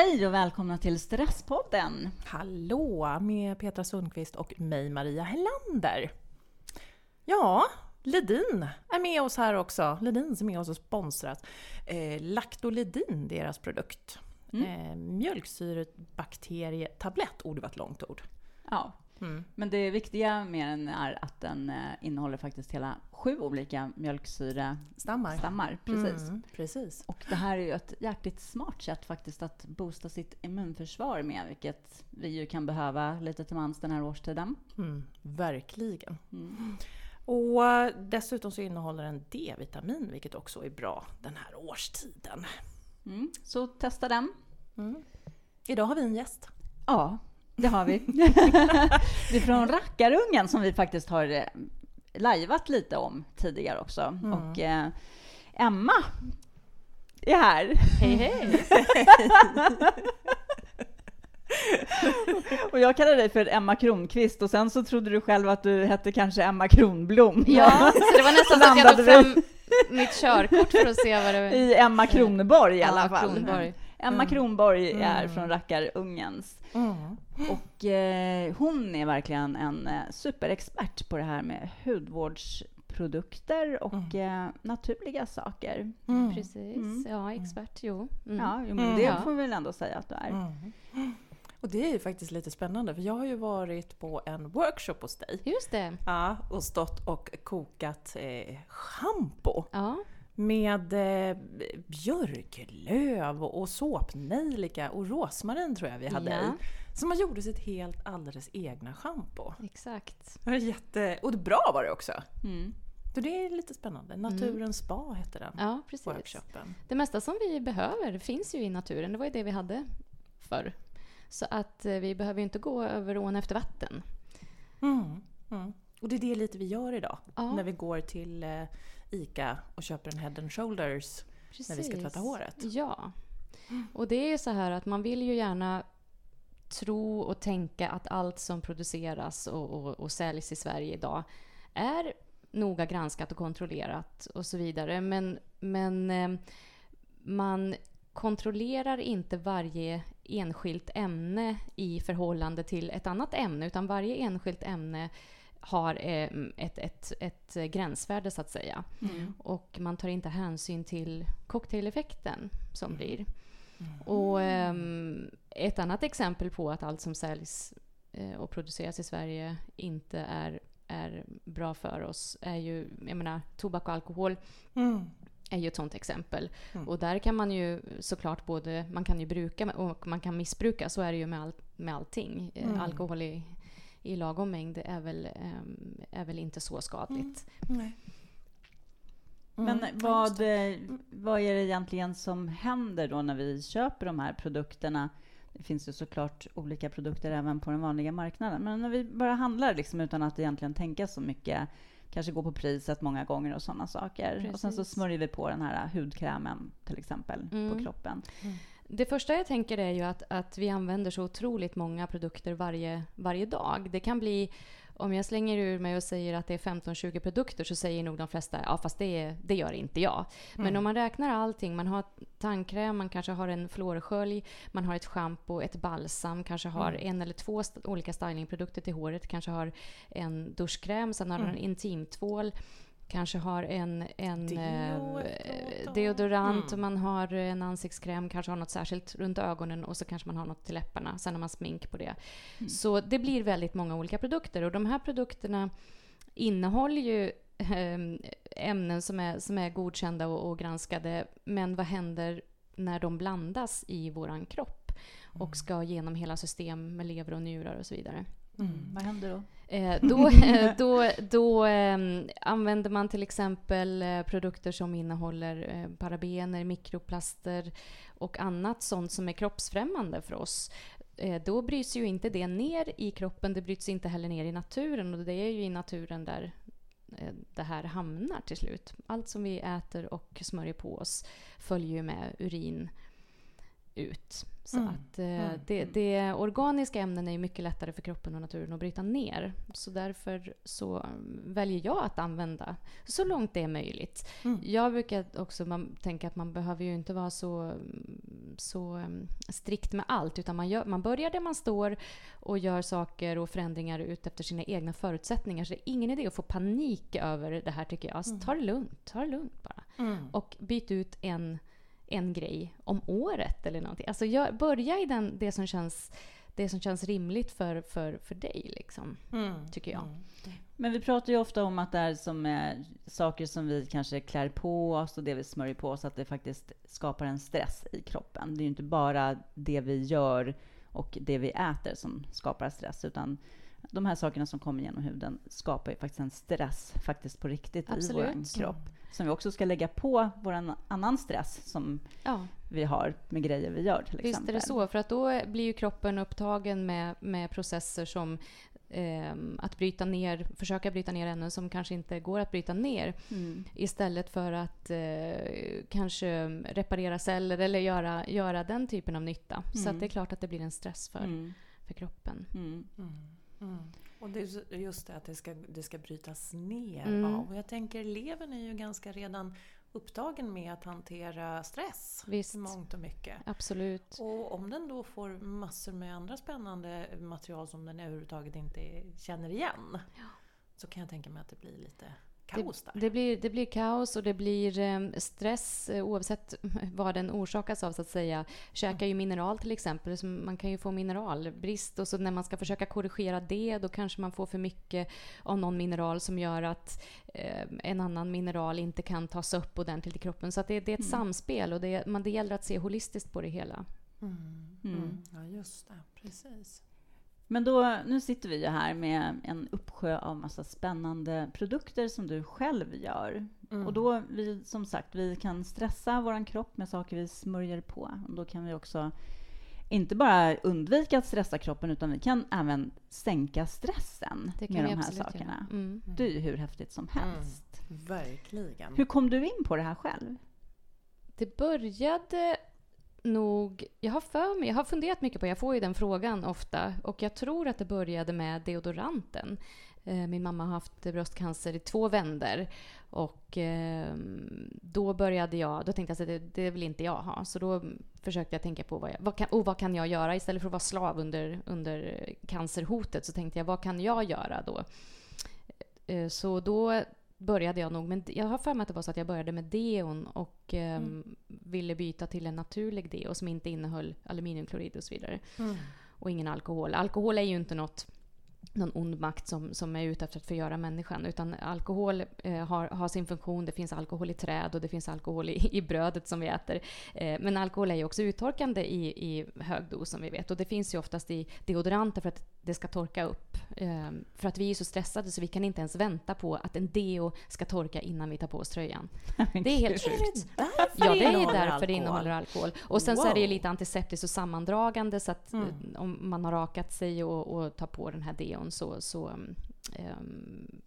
Hej och välkomna till Stresspodden! Hallå med Petra Sundqvist och mig Maria Hellander. Ja, Ledin är med oss här också. Ledin som är med oss och sponsrat. Eh, Lactolidin, deras produkt. Mm. Eh, mjölksyrebakterietablett, ord var ett långt ord. Ja, Mm. Men det viktiga med den är att den eh, innehåller faktiskt hela sju olika mjölksyrestammar. Stammar, precis. Mm, precis. Och det här är ju ett jäkligt smart sätt faktiskt att boosta sitt immunförsvar med, vilket vi ju kan behöva lite till mans den här årstiden. Mm, verkligen. Mm. Och eh, dessutom så innehåller den D-vitamin, vilket också är bra den här årstiden. Mm, så testa den. Mm. Idag har vi en gäst. Ja, det har vi. det är från Rackarungen som vi faktiskt har eh, lajvat lite om tidigare också. Mm. Och eh, Emma är här. Hej, hej! och jag kallade dig för Emma Kronqvist och sen så trodde du själv att du hette kanske Emma Kronblom. Ja, så det var nästan så att jag tog fram mitt körkort för att se vad det var. I Emma Kronborg i alla ja, fall. Kronborg. Emma mm. Kronborg är mm. från Rackarungens. Mm. Och eh, hon är verkligen en eh, superexpert på det här med hudvårdsprodukter och mm. eh, naturliga saker. Mm. Precis, mm. ja expert, jo. Ja, jo, men det får vi väl ändå säga att du är. Och det är ju faktiskt lite spännande för jag har ju varit på en workshop hos dig. Just det. Ja, och stått och kokat eh, schampo. Ja med eh, björklöv och såpnejlika och rosmarin tror jag vi hade ja. i. Så man gjorde sitt helt alldeles egna schampo. Exakt. Det var jätte... Och bra var det också. Mm. Så det är lite spännande. Mm. Naturens mm. spa hette den. Ja, precis. Workshopen. Det mesta som vi behöver finns ju i naturen. Det var ju det vi hade förr. Så att eh, vi behöver ju inte gå över ån efter vatten. Mm. Mm. Och det är det lite vi gör idag. Ja. När vi går till eh, ICA och köper en Head and Shoulders Precis. när vi ska tvätta håret. Ja. Och det är så här att man vill ju gärna tro och tänka att allt som produceras och, och, och säljs i Sverige idag är noga granskat och kontrollerat och så vidare. Men, men eh, man kontrollerar inte varje enskilt ämne i förhållande till ett annat ämne, utan varje enskilt ämne har eh, ett, ett, ett gränsvärde så att säga. Mm. Och man tar inte hänsyn till cocktaileffekten som mm. blir. Mm. Och um, ett annat exempel på att allt som säljs uh, och produceras i Sverige inte är, är bra för oss är ju, jag menar, tobak och alkohol. Mm. är ju ett sånt exempel. Mm. Och där kan man ju såklart både, man kan ju bruka och man kan missbruka, så är det ju med, all, med allting. Mm. Alkohol är i lagom mängd är väl, ehm, är väl inte så skadligt. Mm. Men mm. vad, eh, vad är det egentligen som händer då när vi köper de här produkterna? Det finns ju såklart olika produkter även på den vanliga marknaden. Men när vi bara handlar liksom utan att egentligen tänka så mycket, kanske gå på priset många gånger och sådana saker. Precis. Och sen så smörjer vi på den här hudkrämen till exempel mm. på kroppen. Mm. Det första jag tänker är ju att, att vi använder så otroligt många produkter varje, varje dag. Det kan bli, om jag slänger ur mig och säger att det är 15-20 produkter så säger nog de flesta ja fast det, det gör inte jag. Mm. Men om man räknar allting, man har tandkräm, man kanske har en fluorskölj, man har ett schampo, ett balsam, kanske har mm. en eller två olika stylingprodukter till håret, kanske har en duschkräm, sen har man mm. en intimtvål kanske har en, en Deo, eh, deodorant, mm. man har en ansiktskräm, kanske har något särskilt runt ögonen och så kanske man har något till läpparna. Sen har man smink på det. Mm. Så det blir väldigt många olika produkter och de här produkterna innehåller ju ehm, ämnen som är, som är godkända och, och granskade. Men vad händer när de blandas i våran kropp och mm. ska genom hela system med lever och njurar och så vidare? Mm. Vad händer då? Eh, då då, då eh, använder man till exempel eh, produkter som innehåller eh, parabener, mikroplaster och annat sånt som är kroppsfrämmande för oss. Eh, då bryts ju inte det ner i kroppen, det bryts inte heller ner i naturen och det är ju i naturen där det här hamnar till slut. Allt som vi äter och smörjer på oss följer ju med urin ut. Så Mm. att eh, Mm. det, det organiska ämnen är mycket lättare för kroppen och naturen att bryta ner. Så därför så mm, väljer jag att använda så långt det är möjligt. Mm. Jag brukar också man, tänka att man behöver ju inte vara så, så mm, strikt med allt. Utan man, gör, man börjar där man står och gör saker och förändringar ut efter sina egna förutsättningar. Så det är ingen idé att få panik över det här tycker jag. Så ta det lugnt, ta det lugnt bara. Mm. Och byt ut en, en grej om året eller någonting. Alltså gör, börja i den, det, som känns, det som känns rimligt för, för, för dig. Liksom, Mm. tycker jag. Mm. Men vi pratar ju ofta om att det är som är saker som vi kanske klär på oss och det vi smörjer på oss, att det faktiskt skapar en stress i kroppen. Det är ju inte bara det vi gör och det vi äter som skapar stress, utan de här sakerna som kommer genom huden skapar ju faktiskt en stress faktiskt på riktigt Absolut. i vår kropp. Som vi också ska lägga på vår annan stress som Ja, vi har med grejer vi gör till visst exempel. är det så. För att då blir ju kroppen upptagen med, med processer som ehm, att bryta ner, försöka bryta ner ämnen som kanske inte går att bryta ner. Mm. Istället för att eh, kanske reparera celler eller göra, göra den typen av nytta. Så Mm. att det är klart att det blir en stress för, Mm. för kroppen. Och det är just det att det ska, det ska brytas ner Mm. av. Och jag tänker levern är ju ganska redan upptagen med att hantera stress Visst. i mångt och mycket. Absolut. Och om den då får massor med andra spännande material som den överhuvudtaget inte känner igen. Så kan jag tänka mig att det blir lite kaos där. Det blir, det blir kaos och det blir eh, stress eh, oavsett vad den orsakas av så att säga. Käkar ju mineral till exempel, så man kan ju få mineralbrist och så när man ska försöka korrigera det då kanske man får för mycket av någon mineral som gör att eh, en annan mineral inte kan tas upp ordentligt i kroppen. Så att det, det är ett samspel och det, man, det gäller att se holistiskt på det hela. Mm. Mm. Mm. Ja, just det. Precis. Men då, nu sitter vi ju här med en uppsjö av massa spännande produkter som du själv gör. Mm. Och då, vi, som sagt, vi kan stressa vår kropp med saker vi smörjer på. Och då kan vi också inte bara undvika att stressa kroppen, utan vi kan även sänka stressen Det kan med de här sakerna. göra. Mm. Det är ju hur häftigt som helst. Verkligen. Hur kom du in på det här själv? Det började nog... Jag har för mig, jag har funderat mycket på Jag får ju den frågan ofta. Och jag tror att det började med deodoranten. Eh, min mamma har haft bröstcancer i två vänder. Och ehm, då började jag... Då tänkte jag att det, det vill inte jag ha. Så då försökte jag tänka på vad, jag, vad, kan, oh, vad kan jag göra? Istället för att vara slav under, under cancerhotet så tänkte jag, vad kan jag göra då? Eh, så då började jag nog, men jag har för mig att det var så att jag började med deon och ehm, ville byta till en naturlig deo som inte innehöll aluminiumklorid och så vidare. Mm. Och ingen alkohol. Alkohol är ju inte något någon ond makt som, som är ute efter att förgöra människan. Utan alkohol eh, har, har sin funktion. Det finns alkohol i träd och det finns alkohol i, i brödet som vi äter. Eh, men alkohol är ju också uttorkande i, i hög dos som vi vet. Och det finns ju oftast i deodoranter för att det ska torka upp. Eh, för att vi är så stressade så vi kan inte ens vänta på att en deo ska torka innan vi tar på oss tröjan. Det är helt Är sjukt. det därför Ja, det är därför alkohol? det innehåller alkohol. Och sen så är det ju Wow. lite antiseptiskt och sammandragande så att Mm. eh, om man har rakat sig och, och tar på den här deon så, så um, ehm,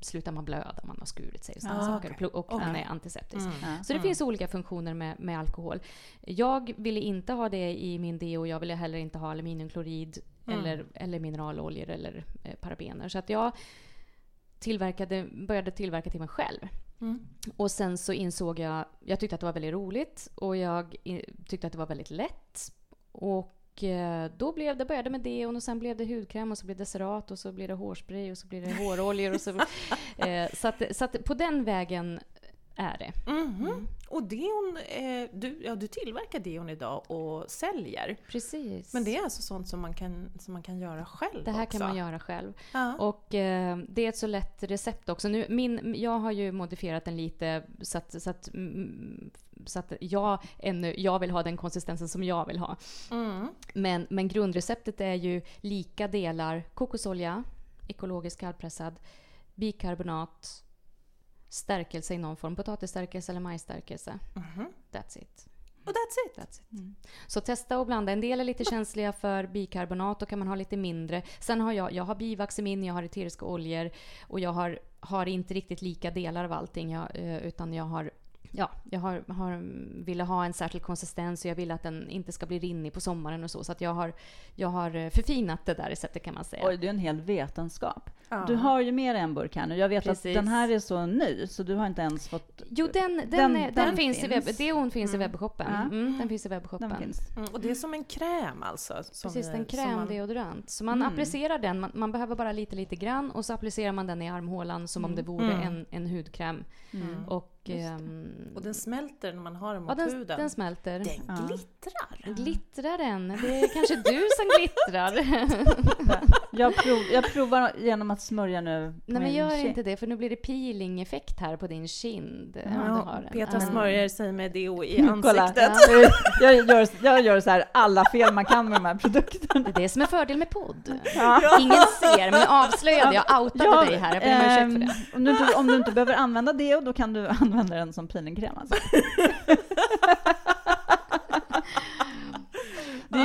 slutar man blöda man har skurit sig och sådana Ah, saker. okej. Och, och den är antiseptisk. Mm. Så det Mm. finns olika funktioner med, med alkohol. Jag ville inte ha det i min deo. Jag ville heller inte ha aluminiumklorid Mm. eller, eller mineraloljor eller eh, parabener. Så att jag tillverkade, började tillverka till mig själv. Mm. Och sen så insåg jag, jag tyckte att det var väldigt roligt och jag i- tyckte att det var väldigt lätt. Och eh, då blev det, började med deon och sen blev det hudkräm och så blev det cerat och så blir det hårspray och så blir det håroljor och så... Eh, så att, så att på den vägen är det. Mhm. Och deon, eh, du, ja, du tillverkar deon idag och säljer. Precis. Men det är alltså sånt som man kan, som man kan göra själv det här också? kan man göra själv. Ja. Och eh, det är ett så lätt recept också. Nu, min, jag har ju modifierat den lite så att, så att, mm, så att jag, ännu, jag vill ha den konsistensen som jag vill ha. Mm. Men, men grundreceptet är ju lika delar kokosolja, ekologisk kallpressad, bikarbonat, stärkelse i någon form, potatisstärkelse eller majsstärkelse. Mhm. That's it. Och that's it. That's it. Mm. Så testa och blanda. En del är lite känsliga för bikarbonat, då kan man ha lite mindre. Sen har jag, jag har bivax i min, jag har eteriska oljor och jag har, har inte riktigt lika delar av allting. Jag, eh, utan jag har ja, jag har, har, ville ha en särskild konsistens och jag ville att den inte ska bli rinnig på sommaren och så. Så att jag har, jag har eh, förfinat det där receptet kan man säga. Oj, det är en hel vetenskap. Ja. Du har ju mer än en burk här nu. Jag vet Precis. att den här är så ny, så du har inte ens fått... Jo, den, den, Den- är, den, den finns, i webb, finns. Deon finns i webbshoppen. Ja. Mm, den finns i webbshoppen. Den finns. Mm, och det är som en kräm alltså? Som Precis, en man- krämdeodorant. Så man Mm. applicerar den, man, man behöver bara lite, lite grann och så applicerar man den i armhålan som om det vore Mm. en, en hudkräm. Mm. Och, ehm, Och den smälter när man har den ja, mot den, huden. den smälter. Den Ja. glittrar! Glittrar den? Det är kanske du som glittrar. Jag, prov, jag provar genom att smörja nu Nej men gör inte det för nu blir det peeling-effekt här på din kind. om du har Ja. Petra Ja. smörjer sig med deo i Kolla. ansiktet. Jag, gör, jag gör så här alla fel man kan med de här produkterna. Det är det som är fördel med podd. Ja. Ingen ser, men jag avslöjade, jag outade dig här. Jag ber om ursäkt för ehm, det. Om du, inte, om du inte behöver använda det, då kan du använda den som peelingkräm. Alltså.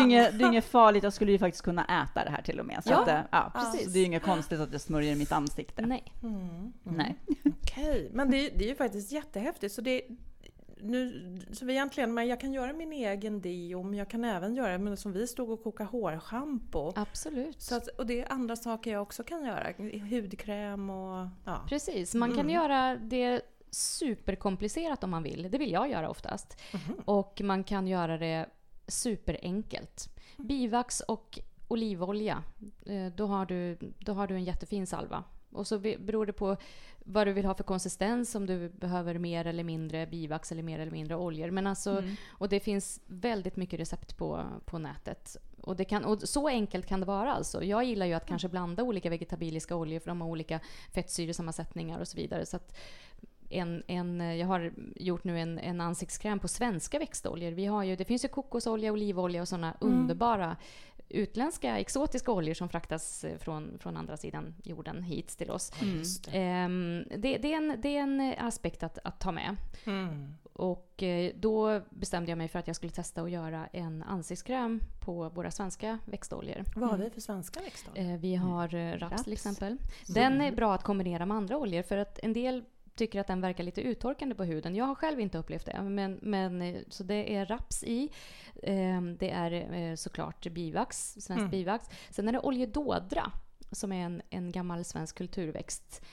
Det är, inget, det är inget farligt, jag skulle ju faktiskt kunna äta det här till och med. Så Ja, att, eh, ja, precis. Så det är inget konstigt att jag smörjer i mitt ansikte. Nej. Mm, mm. Nej. Okej, men det, är- det är ju faktiskt jättehäftigt. Så, det, nu, så vi egentligen, men jag kan göra min egen deo, men jag kan även göra men som vi stod och koka hårschampo. Absolut. Så att, och det är andra saker jag också kan göra. Hudkräm och... Ja. Precis, man kan Mm. göra det superkomplicerat om man vill. Det vill jag göra oftast. Mhm. Och man kan göra det superenkelt. Bivax och olivolja, eh, då har, du, då har du en jättefin salva. Och så be- beror det på vad du vill ha för konsistens, om du behöver mer eller mindre bivax eller mer eller mindre oljor. Men alltså, Mm. Och det finns väldigt mycket recept på, på nätet. Och, det kan, och så enkelt kan det vara alltså. Jag gillar ju att kanske blanda olika vegetabiliska oljor för de har olika fettsyresammansättningar och så vidare. Så att en, en, jag har gjort nu en, en ansiktskräm på svenska växtoljor. Vi har ju, det finns ju kokosolja, olivolja och sådana underbara utländska exotiska oljor som fraktas eh, från, från andra sidan jorden hit till oss. Mm. Det. Det, är en, det är en aspekt att, att ta med. Mm. Och eh, då bestämde jag mig för att jag skulle testa att göra en ansiktskräm på våra svenska växtoljor. Vad har vi för svenska växtoljor? Eh, Vi har eh, raps, Raps. till exempel. Den är bra att kombinera med andra oljor för att en del tycker att den verkar lite uttorkande på huden. Jag har själv inte upplevt det. Men, men, eh, så det är raps i. Eh, Det är eh, såklart bivax, svensk Mm. bivax. Sen är det oljedådra som är en, en gammal svensk kulturväxt.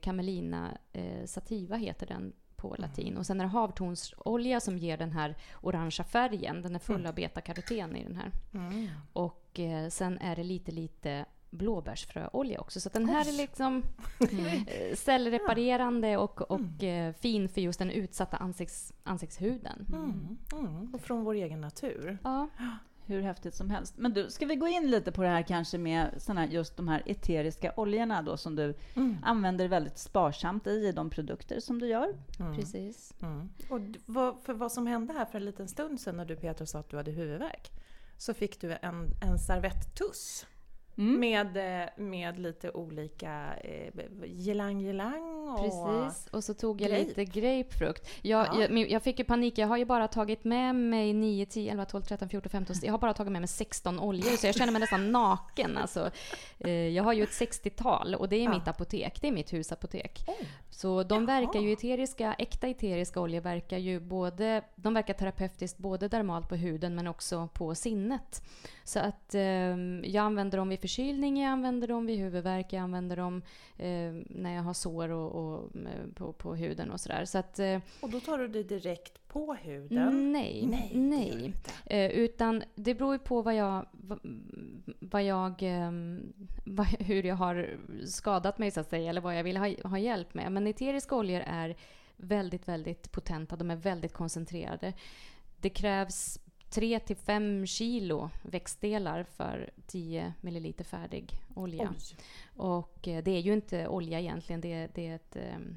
Camelina sativa heter den på latin. Och sen är det havtornsolja som ger den här orangea färgen. Den är full av betakaroten i den här. Mm. Och sen är det lite, lite blåbärsfröolja också. Så att den här är liksom eh, cellreparerande och, och eh, fin för just den utsatta ansikts, ansiktshuden. Mm. Mm. Och från vår egen natur. Ja, Hur häftigt som helst. Men du, ska vi gå in lite på det här kanske med såna just de här eteriska oljorna då som du Mm. använder väldigt sparsamt i, i de produkter som du gör? Mm. precis. Mm. Och vad, för vad som hände här för en liten stund sedan när du Petra sa att du hade huvudvärk så fick du en, en servetttuss Mm. med, eh, med lite olika eh, gelang-gelang och... Precis, och så tog jag Grape. lite grapefrukt. Jag, Ja. jag, jag fick ju panik, jag har ju bara tagit med mig 9, 10, 11, 12, 13, 14, 15, jag har bara tagit med mig 16 oljor så jag känner mig nästan naken. Alltså, eh, jag har ju ett 60-tal och det är Ja. mitt apotek, det är mitt husapotek. Oj. Så de Jaha. verkar ju eteriska, äkta eteriska oljor verkar ju både, de verkar terapeutiskt både dermalt på huden men också på sinnet. Så att eh, jag använder dem vid förkylning, jag använder dem vid huvudvärk, jag använder dem eh, när jag har sår och, och, eh, på, på huden och sådär. Så att eh, Och då tar du det direkt på huden? nej, Nej, det nej. inte. Eh, utan det beror ju på vad jag, vad, vad jag, ehm, vad, hur jag har skadat mig så att säga, eller vad jag vill ha, ha hjälp med. Men eteriska oljor är väldigt, väldigt potenta, de är väldigt koncentrerade. Det krävs 3 till 5 kilo växtdelar för 10 milliliter färdig olja. Oj. Och eh, det är ju inte olja egentligen, det är, det är ett ehm,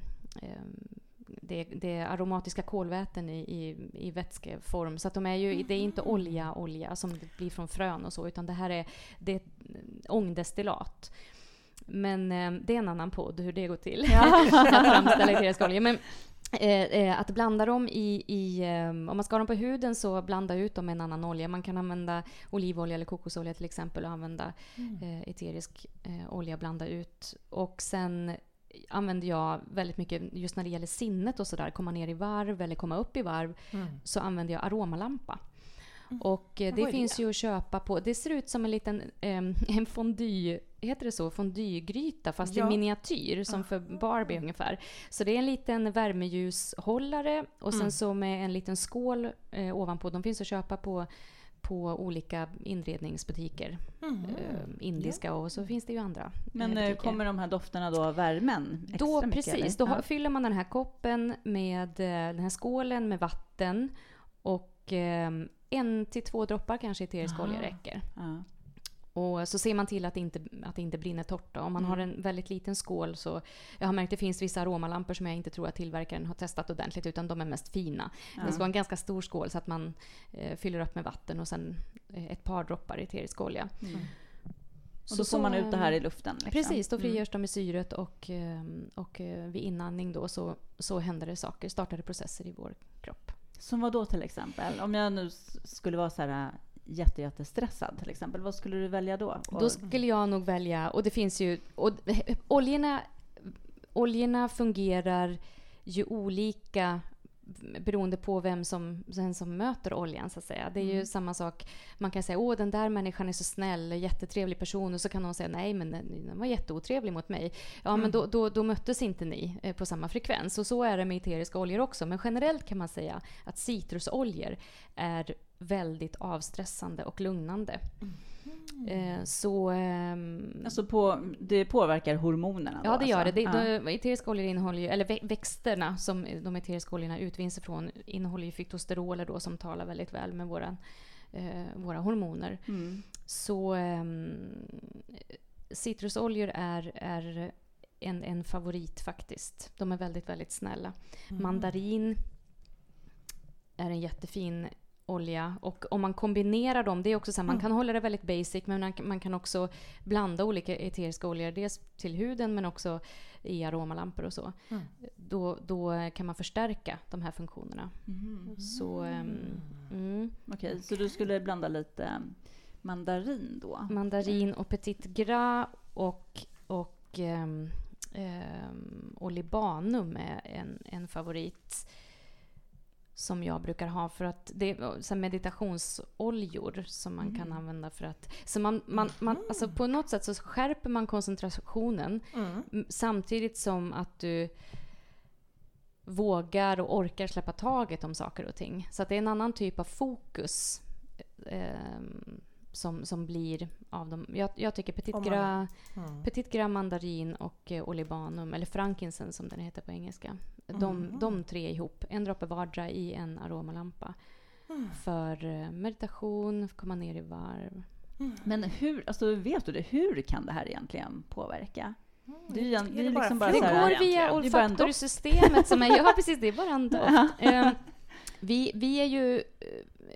det det är aromatiska kolväten i, i, i vätskeform. Så att de är ju, det är inte olja, olja som det blir från frön och så, utan det här är, det är ett ångdestillat. Men eh, det är en annan podd hur det går till. att framställa eteriska oljor. Men att blanda dem i, i eh, om man ska ha dem på huden så blanda ut dem med en annan olja. Man kan använda olivolja eller kokosolja till exempel och använda Mm. eh, eterisk eh, olja, blanda ut. Och sen använder jag väldigt mycket, just när det gäller sinnet och sådär, komma ner i varv eller komma upp i varv, Mm. så använder jag aromalampa. Mm. Och eh, det finns det? ju att köpa på, det ser ut som en liten em, en fondue, heter det så? Fondygryta fast Ja. i miniatyr som för Barbie ungefär. Så det är en liten värmeljushållare och sen Mm. så med en liten skål eh, ovanpå. De finns att köpa på, på olika inredningsbutiker. Mm. Eh, indiska och så finns det ju andra Men eh, eh, butiker. kommer de här dofterna då av värmen extra Då, mycket? precis, eller? då Ja. fyller man den här koppen med eh, den här skålen med vatten och eh, en till två droppar kanske eterisk olja Aha. räcker. Ja. Och så ser man till att det inte, att det inte brinner torrt. Då. Om man har en väldigt liten skål så... Jag har märkt att det finns vissa aromalampor som jag inte tror att tillverkaren har testat ordentligt utan de är mest fina. Det ska vara en ganska stor skål så att man eh, fyller upp med vatten och sen eh, ett par droppar eterisk olja. Mm. Och Så- då får man ut det här i luften? Liksom. Precis, då Mm. frigörs de i syret och, eh, och eh, vid inandning då så, så händer det saker, startar det processer i vår kropp. Som vad då till exempel? Om jag nu skulle vara så här äh, jätte, jättestressad till exempel, vad skulle du välja då? Då skulle jag nog välja, och det finns ju, och, oljorna, oljorna fungerar ju olika beroende på vem som, vem som möter oljan så att säga. Det är ju samma sak, man kan säga åh den där människan är så snäll, jättetrevlig person och så kan någon säga nej men den, den var jätteotrevlig mot mig. Ja men då, då, då möttes inte ni eh, på samma frekvens och så är det med eteriska oljor också. Men generellt kan man säga att citrusoljor är väldigt avstressande och lugnande. Eh, så... ehm, Alltså på, det påverkar hormonerna? Ja, då, det gör det. alltså? det Ja. de, eteriska oljor innehåller ju, eller vä- växterna som de eteriska oljorna utvinns ifrån innehåller ju fytosteroler då som talar väldigt väl med våra, eh, våra hormoner. Mm. Så ehm, citrusoljor är, är en, en favorit faktiskt. De är väldigt, väldigt snälla. Mandarin är en jättefin olja. Och om man kombinerar dem, det är också så här, man kan hålla det väldigt basic men man, kan- också blanda olika eteriska oljor. Dels till huden men också i aromalampor och så. Mm. Då, då kan man förstärka de här funktionerna. Mhm. Så, ehm, mm. Okej, så du skulle blanda lite ähm, mandarin då? Mandarin och petit gras och, och ehm, ehm, olibanum är en, en favorit som jag brukar ha för att det är så meditationsoljor som man kan använda för att... Så man, man, man, alltså på något sätt så skärper man koncentrationen Mm. samtidigt som att du vågar och orkar släppa taget om saker och ting. Så det är en annan typ av fokus ehm, som, som blir av dem. Jag, jag tycker Petit man- Gras, Mm. Petit Gras mandarin och eh, olibanum, eller frankincense som den heter på engelska. De, Mhm. de tre ihop, en droppe vardera i en aromalampa. Mm. För eh, meditation, komma ner i varv. Men hur, alltså vet du det, hur kan det här egentligen påverka? Det är, Mm. Är det är det bara liksom bara Det så här, går via Det är bara olfaktorsystemet som är... Ja, precis. Det är bara en doft. Vi, vi är ju,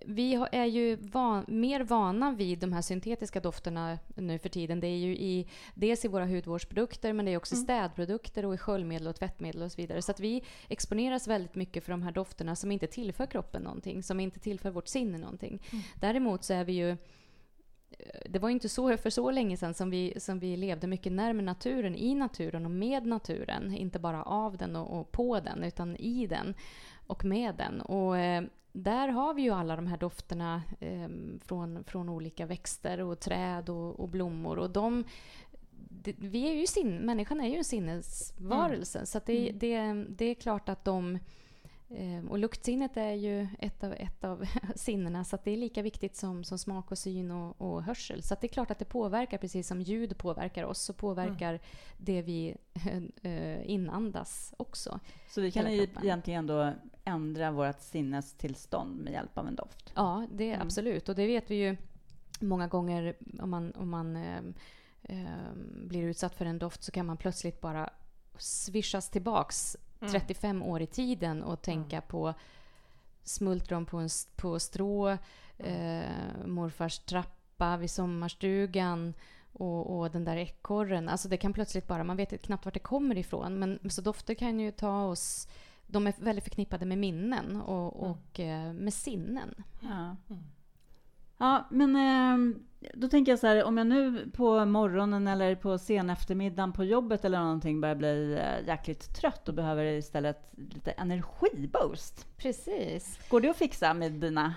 vi är ju van, mer vana vid de här syntetiska dofterna nu för tiden. Det är ju i, dels i våra hudvårdsprodukter men det är också i städprodukter och i sköljmedel och tvättmedel och så vidare. Så att vi exponeras väldigt mycket för de här dofterna som inte tillför kroppen någonting, som inte tillför vårt sinne någonting. Däremot så är vi ju det var inte så för så länge sedan som vi, som vi levde mycket närmare naturen, i naturen och med naturen. Inte bara av den och, och på den, utan i den och med den. Och eh, där har vi ju alla de här dofterna eh, från, från olika växter och träd och, och blommor. Och de, det, vi är ju sin, människan är ju en sinnesvarelse, så att det, det, det är klart att de Och luktsinnet är ju ett av, ett av sinnena så det är lika viktigt som, som smak och syn och, och hörsel. Så det är klart att det påverkar, precis som ljud påverkar oss, så påverkar det vi eh, inandas också. Så vi kan ju egentligen då ändra vårt sinnestillstånd med hjälp av en doft? Ja, det är Mm. absolut. Och det vet vi ju många gånger om man, om man eh, eh, blir utsatt för en doft så kan man plötsligt bara swishas tillbaks 35 år i tiden och tänka på smultron på, en, på strå, eh, morfars trappa vid sommarstugan och, och den där ekorren. Alltså det kan plötsligt bara, man vet knappt vart det kommer ifrån. Men så dofter kan ju ta oss, de är väldigt förknippade med minnen och, och eh, med sinnen. Ja. Mm. Ja, men ehm, då tänker jag så här, om jag nu på morgonen eller på sen eftermiddagen på jobbet eller någonting börjar bli eh, jäkligt trött och behöver istället lite energiboost. Precis. Går det att fixa med dina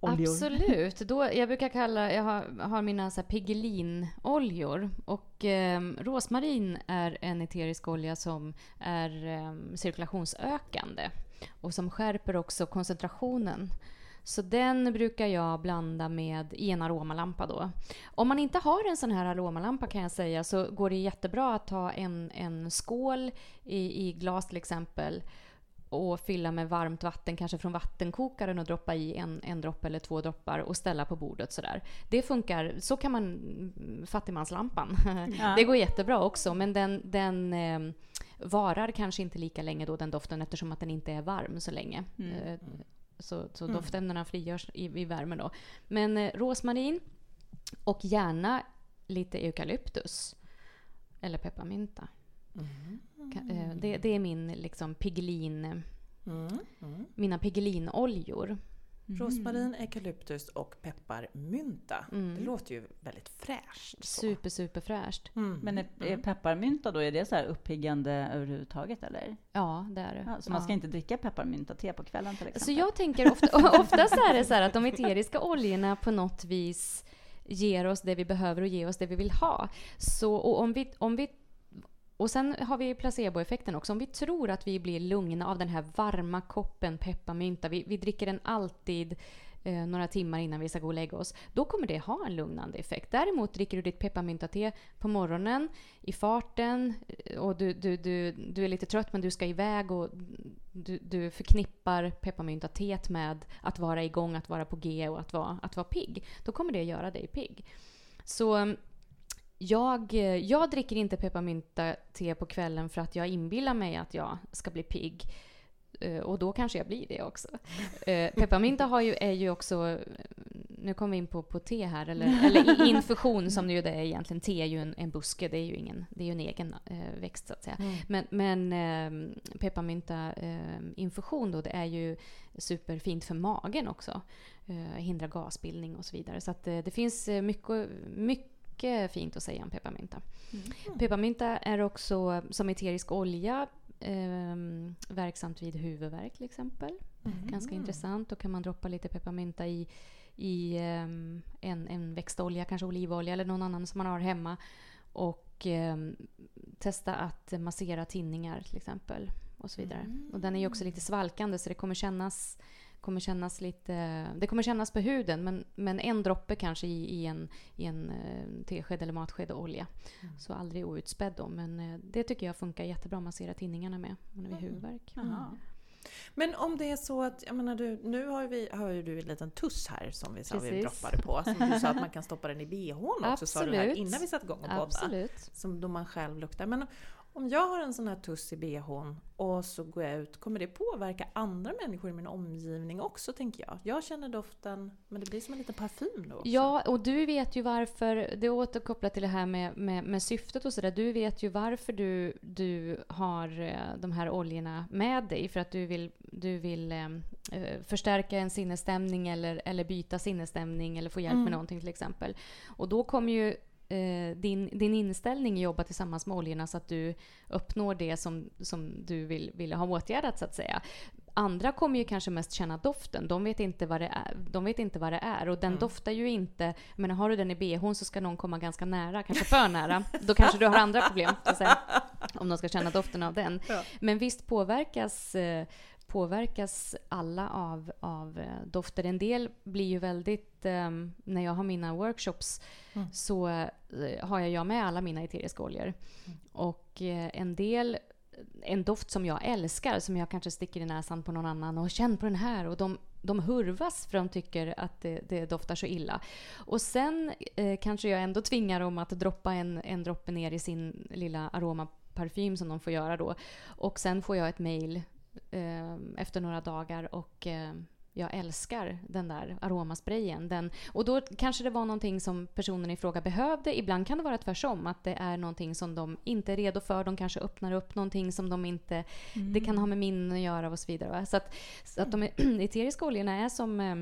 oljor? Absolut. Då, jag brukar kalla, jag har, har mina så här Piggelin-oljor och eh, rosmarin är en eterisk olja som är eh, cirkulationsökande och som skärper också koncentrationen. Så den brukar jag blanda med i en aromalampa då. Om man inte har en sån här aromalampa kan jag säga så går det jättebra att ta en, en skål i, i glas till exempel och fylla med varmt vatten, kanske från vattenkokaren och droppa i en, en droppe eller två droppar och ställa på bordet sådär. Det funkar, så kan man, fattigmanslampan. Ja. Det går jättebra också men den, den eh, varar kanske inte lika länge då den doften eftersom att den inte är varm så länge. Mm. Eh, Så, så doftämnena frigörs i, i värmen då. Men eh, rosmarin och gärna lite eukalyptus. Eller pepparmynta. Ka- eh, Det, det är min liksom pigelin, Mm. Mm. mina piggelinoljor. Rosmarin, eukalyptus och pepparmynta. Mm. Det låter ju väldigt fräscht. så. Super, super fräscht. Mm. Men är, är pepparmynta då, är det så här uppiggande överhuvudtaget eller? Ja, det är det. Ja, så man ska Ja. inte dricka pepparmynta-te på kvällen till exempel? Så jag tänker ofta, oftast är det så här att de eteriska oljorna på något vis ger oss det vi behöver och ger oss det vi vill ha. Så, och om vi, om vi och sen har vi placeboeffekten också. Om vi tror att vi blir lugna av den här varma koppen pepparmynta, vi, vi dricker den alltid eh, några timmar innan vi ska gå och lägga oss, då kommer det ha en lugnande effekt. Däremot dricker du ditt pepparmyntate på morgonen, i farten, eh, och du, du, du, du är lite trött men du ska iväg och du, du förknippar pepparmyntateet med att vara igång, att vara på G och att vara, att vara pigg. Då kommer det göra dig pigg. Så jag, eh, jag dricker inte pepparmynta-te på kvällen för att jag inbillar mig att jag ska bli pigg. Eh, Och då kanske jag blir det också. Eh, Pepparmynta har ju, är ju också, nu kommer vi in på, på te här, eller, eller infusion som ju det är egentligen. Te är ju en, en buske, det är ju, ingen, det är ju en egen växt så att säga. Mm. Men, men eh, pepparmynta eh, infusion då, det är ju superfint för magen också. Hindrar gasbildning och så vidare. Så att, det finns eh, mycket, mycket fint att säga om pepparmynta. Mm. Pepparmynta är också som eterisk olja eh, verksamt vid huvudvärk till exempel. Mm. Ganska intressant. Då kan man droppa lite pepparmynta i, i ehm, en, en växtolja, kanske olivolja eller någon annan som man har hemma. Och ehm, testa att massera tinningar till exempel. Och så vidare. Och den är ju också lite svalkande så det kommer kännas, kommer kännas lite... Det kommer kännas på huden men, men en droppe kanske i, i en, i en eh, tesked eller matsked olja. Så aldrig outspädd då. Men eh, det tycker jag funkar jättebra att massera tinningarna med. Om man är vid huvudvärk. Jaha. Men om det är så att, jag menar du, nu har, vi, har ju du en liten tuss här som vi sa vi droppade på. Som du sa att man kan stoppa den i bhn också sa du här Absolut. innan vi satte igång och podda. Absolut. Som då man själv luktar. Men om jag har en sån här tuss i bhn och så går jag ut, kommer det påverka andra människor i min omgivning också tänker jag? Jag känner doften, men det blir som en liten parfym då också. Ja, och du vet ju varför, det är återkopplat till det här med, med, med syftet och sådär. Du vet ju varför du, du har eh, de här oljorna med dig. För att du vill, du vill eh, eh, förstärka en sinnesstämning eller, eller byta sinnesstämning eller få hjälp Mm. med någonting till exempel. Och då kommer ju eh, din, din inställning jobba tillsammans med oljorna så att du uppnår det som, som du vill, vill ha åtgärdat så att säga. Andra kommer ju kanske mest känna doften. De vet inte vad det är. De vet inte vad det är. Och den Mm. doftar ju inte... Menar, har du den i bhn så ska någon komma ganska nära, kanske för nära. Då kanske du har andra problem, så att säga, om de ska känna doften av den. Ja. Men visst påverkas, eh, påverkas alla av, av eh, dofter. En del blir ju väldigt... Eh, när jag har mina workshops Mm. så eh, har jag med alla mina eteriska oljor. Och eh, en del en doft som jag älskar, som jag kanske sticker i näsan på någon annan och känn på den här. Och de, de hurvas för de tycker att det, det doftar så illa. Och sen eh, kanske jag ändå tvingar dem att droppa en, en droppe ner i sin lilla aromaparfym som de får göra då. Och sen får jag ett mail eh, efter några dagar och eh, jag älskar den där aromasprayen. Den, och då kanske det var någonting som personen i fråga behövde. Ibland kan det vara tvärtom, att det är någonting som de inte är redo för. De kanske öppnar upp någonting som de inte... Det kan ha med minnen att göra och så vidare. Va? Så att, så att de eteriska oljorna är som... eh,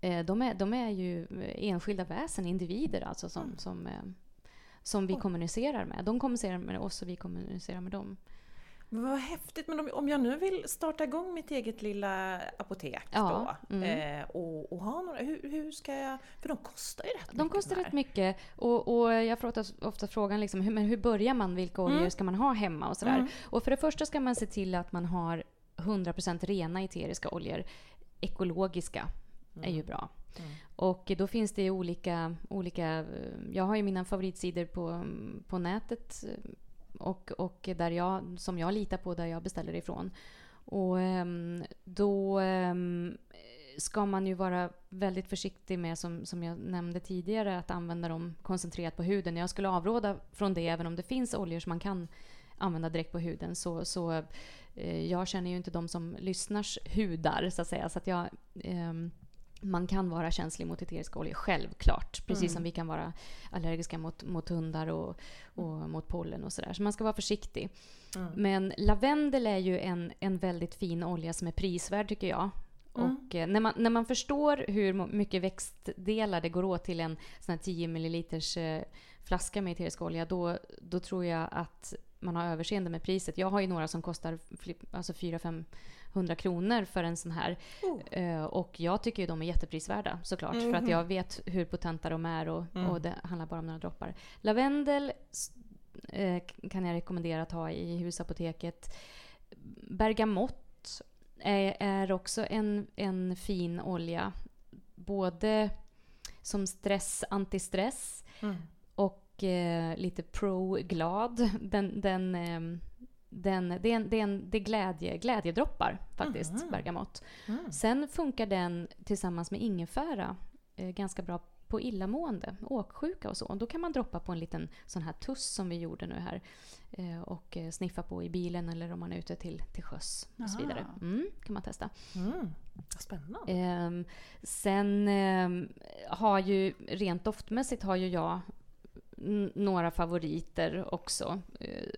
Eh, de, är, de är ju enskilda väsen, individer alltså som, Mm. som, eh, som vi Oj. kommunicerar med. De kommunicerar med oss och vi kommunicerar med dem. Men vad häftigt, men om, om jag nu vill starta igång mitt eget lilla apotek Ja, då mm. eh, och, och ha några, hur, hur ska jag, för de kostar ju rätt De mycket. kostar här. rätt mycket och, och jag får ofta, frågan liksom, hur, men hur börjar man? Vilka oljor Mm. ska man ha hemma och sådär. Mm. Och för det första ska man se till att man har 100% rena eteriska oljor. Ekologiska är ju bra. Mm. Och då finns det olika, olika... eh, Jag har ju mina favoritsidor på, på nätet eh, och, och där jag, som jag litar på, där jag beställer ifrån. Och ehm, då ehm, ska man ju vara väldigt försiktig med, som, som jag nämnde tidigare, att använda dem koncentrerat på huden. Jag skulle avråda från det, även om det finns oljor som man kan använda direkt på huden. Så, så eh, jag känner ju inte de som lyssnars hudar, så att säga. Så att jag... Ehm, man kan vara känslig mot eteriska oljor, självklart. Precis Mm. som vi kan vara allergiska mot, mot hundar och, och mot pollen och sådär. Så man ska vara försiktig. Mm. Men lavendel är ju en, en väldigt fin olja som är prisvärd tycker jag. Mm. Och eh, när man, när man förstår hur mycket växtdelar det går åt till en sån här 10 ml eh, flaska med eterisk olja, då, då tror jag att man har överseende med priset. Jag har ju några som kostar alltså 400-500 kronor för en sån här. Oh. Eh, och jag tycker ju de är jätteprisvärda såklart. För att Mhm. jag vet hur potenta de är och, Mm. och det handlar bara om några droppar. Lavendel eh, kan jag rekommendera att ha i husapoteket. Bergamott är, är också en, en fin olja. Både som stress, antistress Mm. Och eh, lite pro-glad. Den, den, ehm, den, det, är en, det, är en, det är glädje, glädjedroppar faktiskt, Mhm. bergamott. Mm. Sen funkar den tillsammans med ingefära eh, ganska bra på illamående, åksjuka och så. Då kan man droppa på en liten sån här tuss som vi gjorde nu här eh, och eh, sniffa på i bilen eller om man är ute till, till sjöss och så vidare. Mm, kan man testa. Mm. Spännande. Ehm, sen ehm, har ju, rent doftmässigt har ju jag några favoriter också. Eh,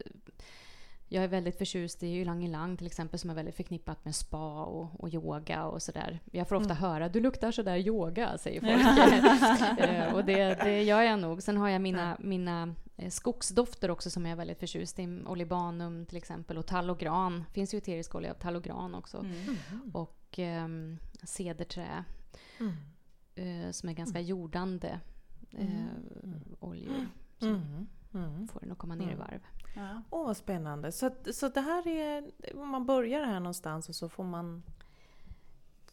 jag är väldigt förtjust i ylang ylang till exempel som är väldigt förknippat med spa och, och yoga och sådär. Jag får ofta Mm. höra du luktar sådär yoga, säger folk. Eh, och det, det gör jag nog. Sen har jag mina, mina eh, skogsdofter också som jag är väldigt förtjust i. Olibanum till exempel och tall och gran. finns ju eterisk olja av tall och gran också. Mm. Mm. Och um, cederträ Mm. eh, som är ganska jordande eh, Mm. oljor. Som Mm. Mm. får den att komma ner i Mm. varv. Ja. Åh, vad spännande. Så, så det här är, om man börjar här någonstans och så får man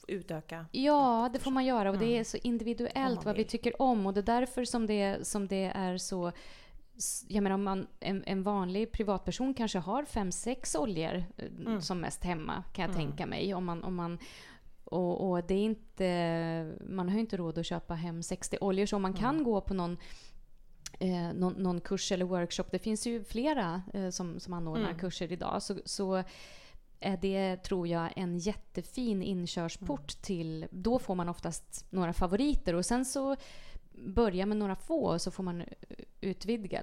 utöka. Ja, det får man göra och det Mm. är så individuellt vad vi tycker om och det är därför som det, som det är så jag menar om man, en, en vanlig privatperson kanske har fem, sex oljor eh, Mm. som mest hemma kan jag Mm. tänka mig. Om man, om man, och, och det är inte, man har ju inte råd att köpa hem 60 oljor så man kan Mm. gå på någon eh, någon, någon kurs eller workshop. Det finns ju flera eh, som, som anordnar Mm. kurser idag. Så, så är det, tror jag, en jättefin inkörsport Mm. till... Då får man oftast några favoriter och sen så börja med några få och så får man utvidga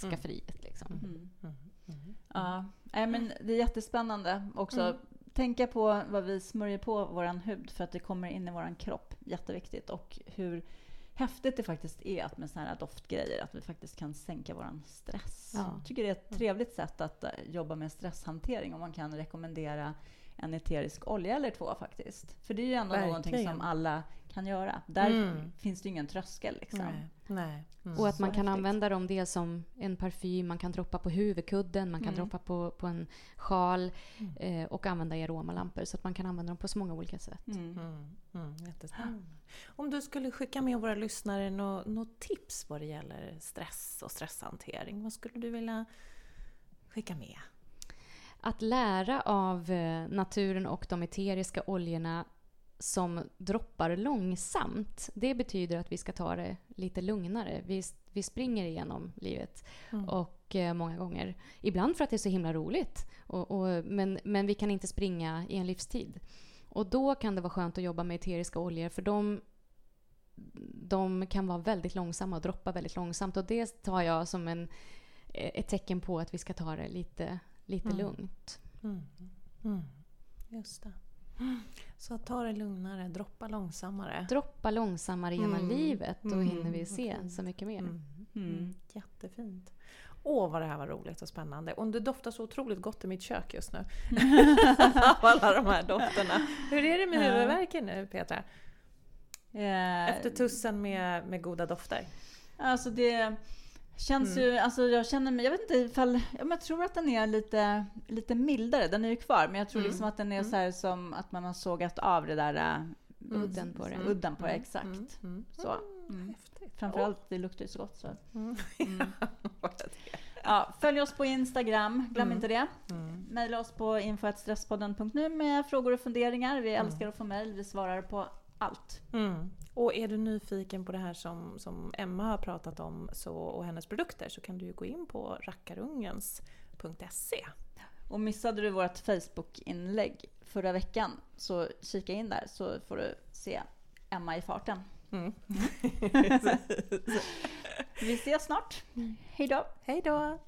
skafferiet. Liksom. Mm. Mm. Mm. Ja, men det är jättespännande också. Mm. Tänka på vad vi smörjer på vår hud för att det kommer in i vår kropp. Jätteviktigt. Och hur häftigt det faktiskt är att med såna här doftgrejer, att vi faktiskt kan sänka vår stress. Ja. Jag tycker det är ett trevligt sätt att eh, jobba med stresshantering om man kan rekommendera en eterisk olja eller två faktiskt. För det är ju ändå någonting Verkligen. som alla kan göra. Där Mm. finns det ingen tröskel liksom. Nej. Nej. Mm. Och att man kan använda dem dels som en parfym, man kan droppa på huvudkudden, man kan Mm. droppa på, på en sjal Mm. eh, och använda i aromalampor. Så att man kan använda dem på så många olika sätt. Mm. Mm. Mm. Om du skulle skicka med våra lyssnare något nå tips vad det gäller stress och stresshantering, vad skulle du vilja skicka med? Att lära av eh, naturen och de eteriska oljorna som droppar långsamt, det betyder att vi ska ta det lite lugnare. Vi, vi springer igenom livet Mm. och eh, många gånger. Ibland för att det är så himla roligt. Och, och, men, men vi kan inte springa i en livstid. Och då kan det vara skönt att jobba med eteriska oljor för de, de kan vara väldigt långsamma och droppa väldigt långsamt. Och det tar jag som en, ett tecken på att vi ska ta det lite, lite Mm. lugnt. Mm. Mm. Just det. Så ta det lugnare, droppa långsammare. Droppa långsammare genom Mm. livet, då Mm, hinner vi se så mycket mer. Mm. Mm. Jättefint. Åh, vad det här var roligt och spännande. Och det doftar så otroligt gott i mitt kök just nu. Av alla de här dofterna. Hur är det med huvudvärken nu, Petra? Eh, Efter tussen med, med goda dofter. Alltså det känns Mm. ju, alltså jag känner mig, jag vet inte ifall, ja, jag tror att den är lite, lite mildare, den är ju kvar, men jag tror Mm. liksom att den är Mm. så här som att man har sågat av det där äh, Udden på den. Udden på det, Mm, exakt. mm, mm. Så. Mm. Framförallt, det luktar ju så gott så. Mm. Mm. Ja, följ oss på Instagram, glöm Mm. inte det. Mm. Mejla oss på info.stresspodden.nu med frågor och funderingar. Vi Mm. älskar att få mejl, vi svarar på allt. Mm. Och är du nyfiken på det här som, som Emma har pratat om så, och hennes produkter så kan du ju gå in på rackarungens.se. Och missade du vårt Facebook-inlägg förra veckan så kika in där så får du se Emma i farten. Mm. Vi ses snart. Hej då! Hej då!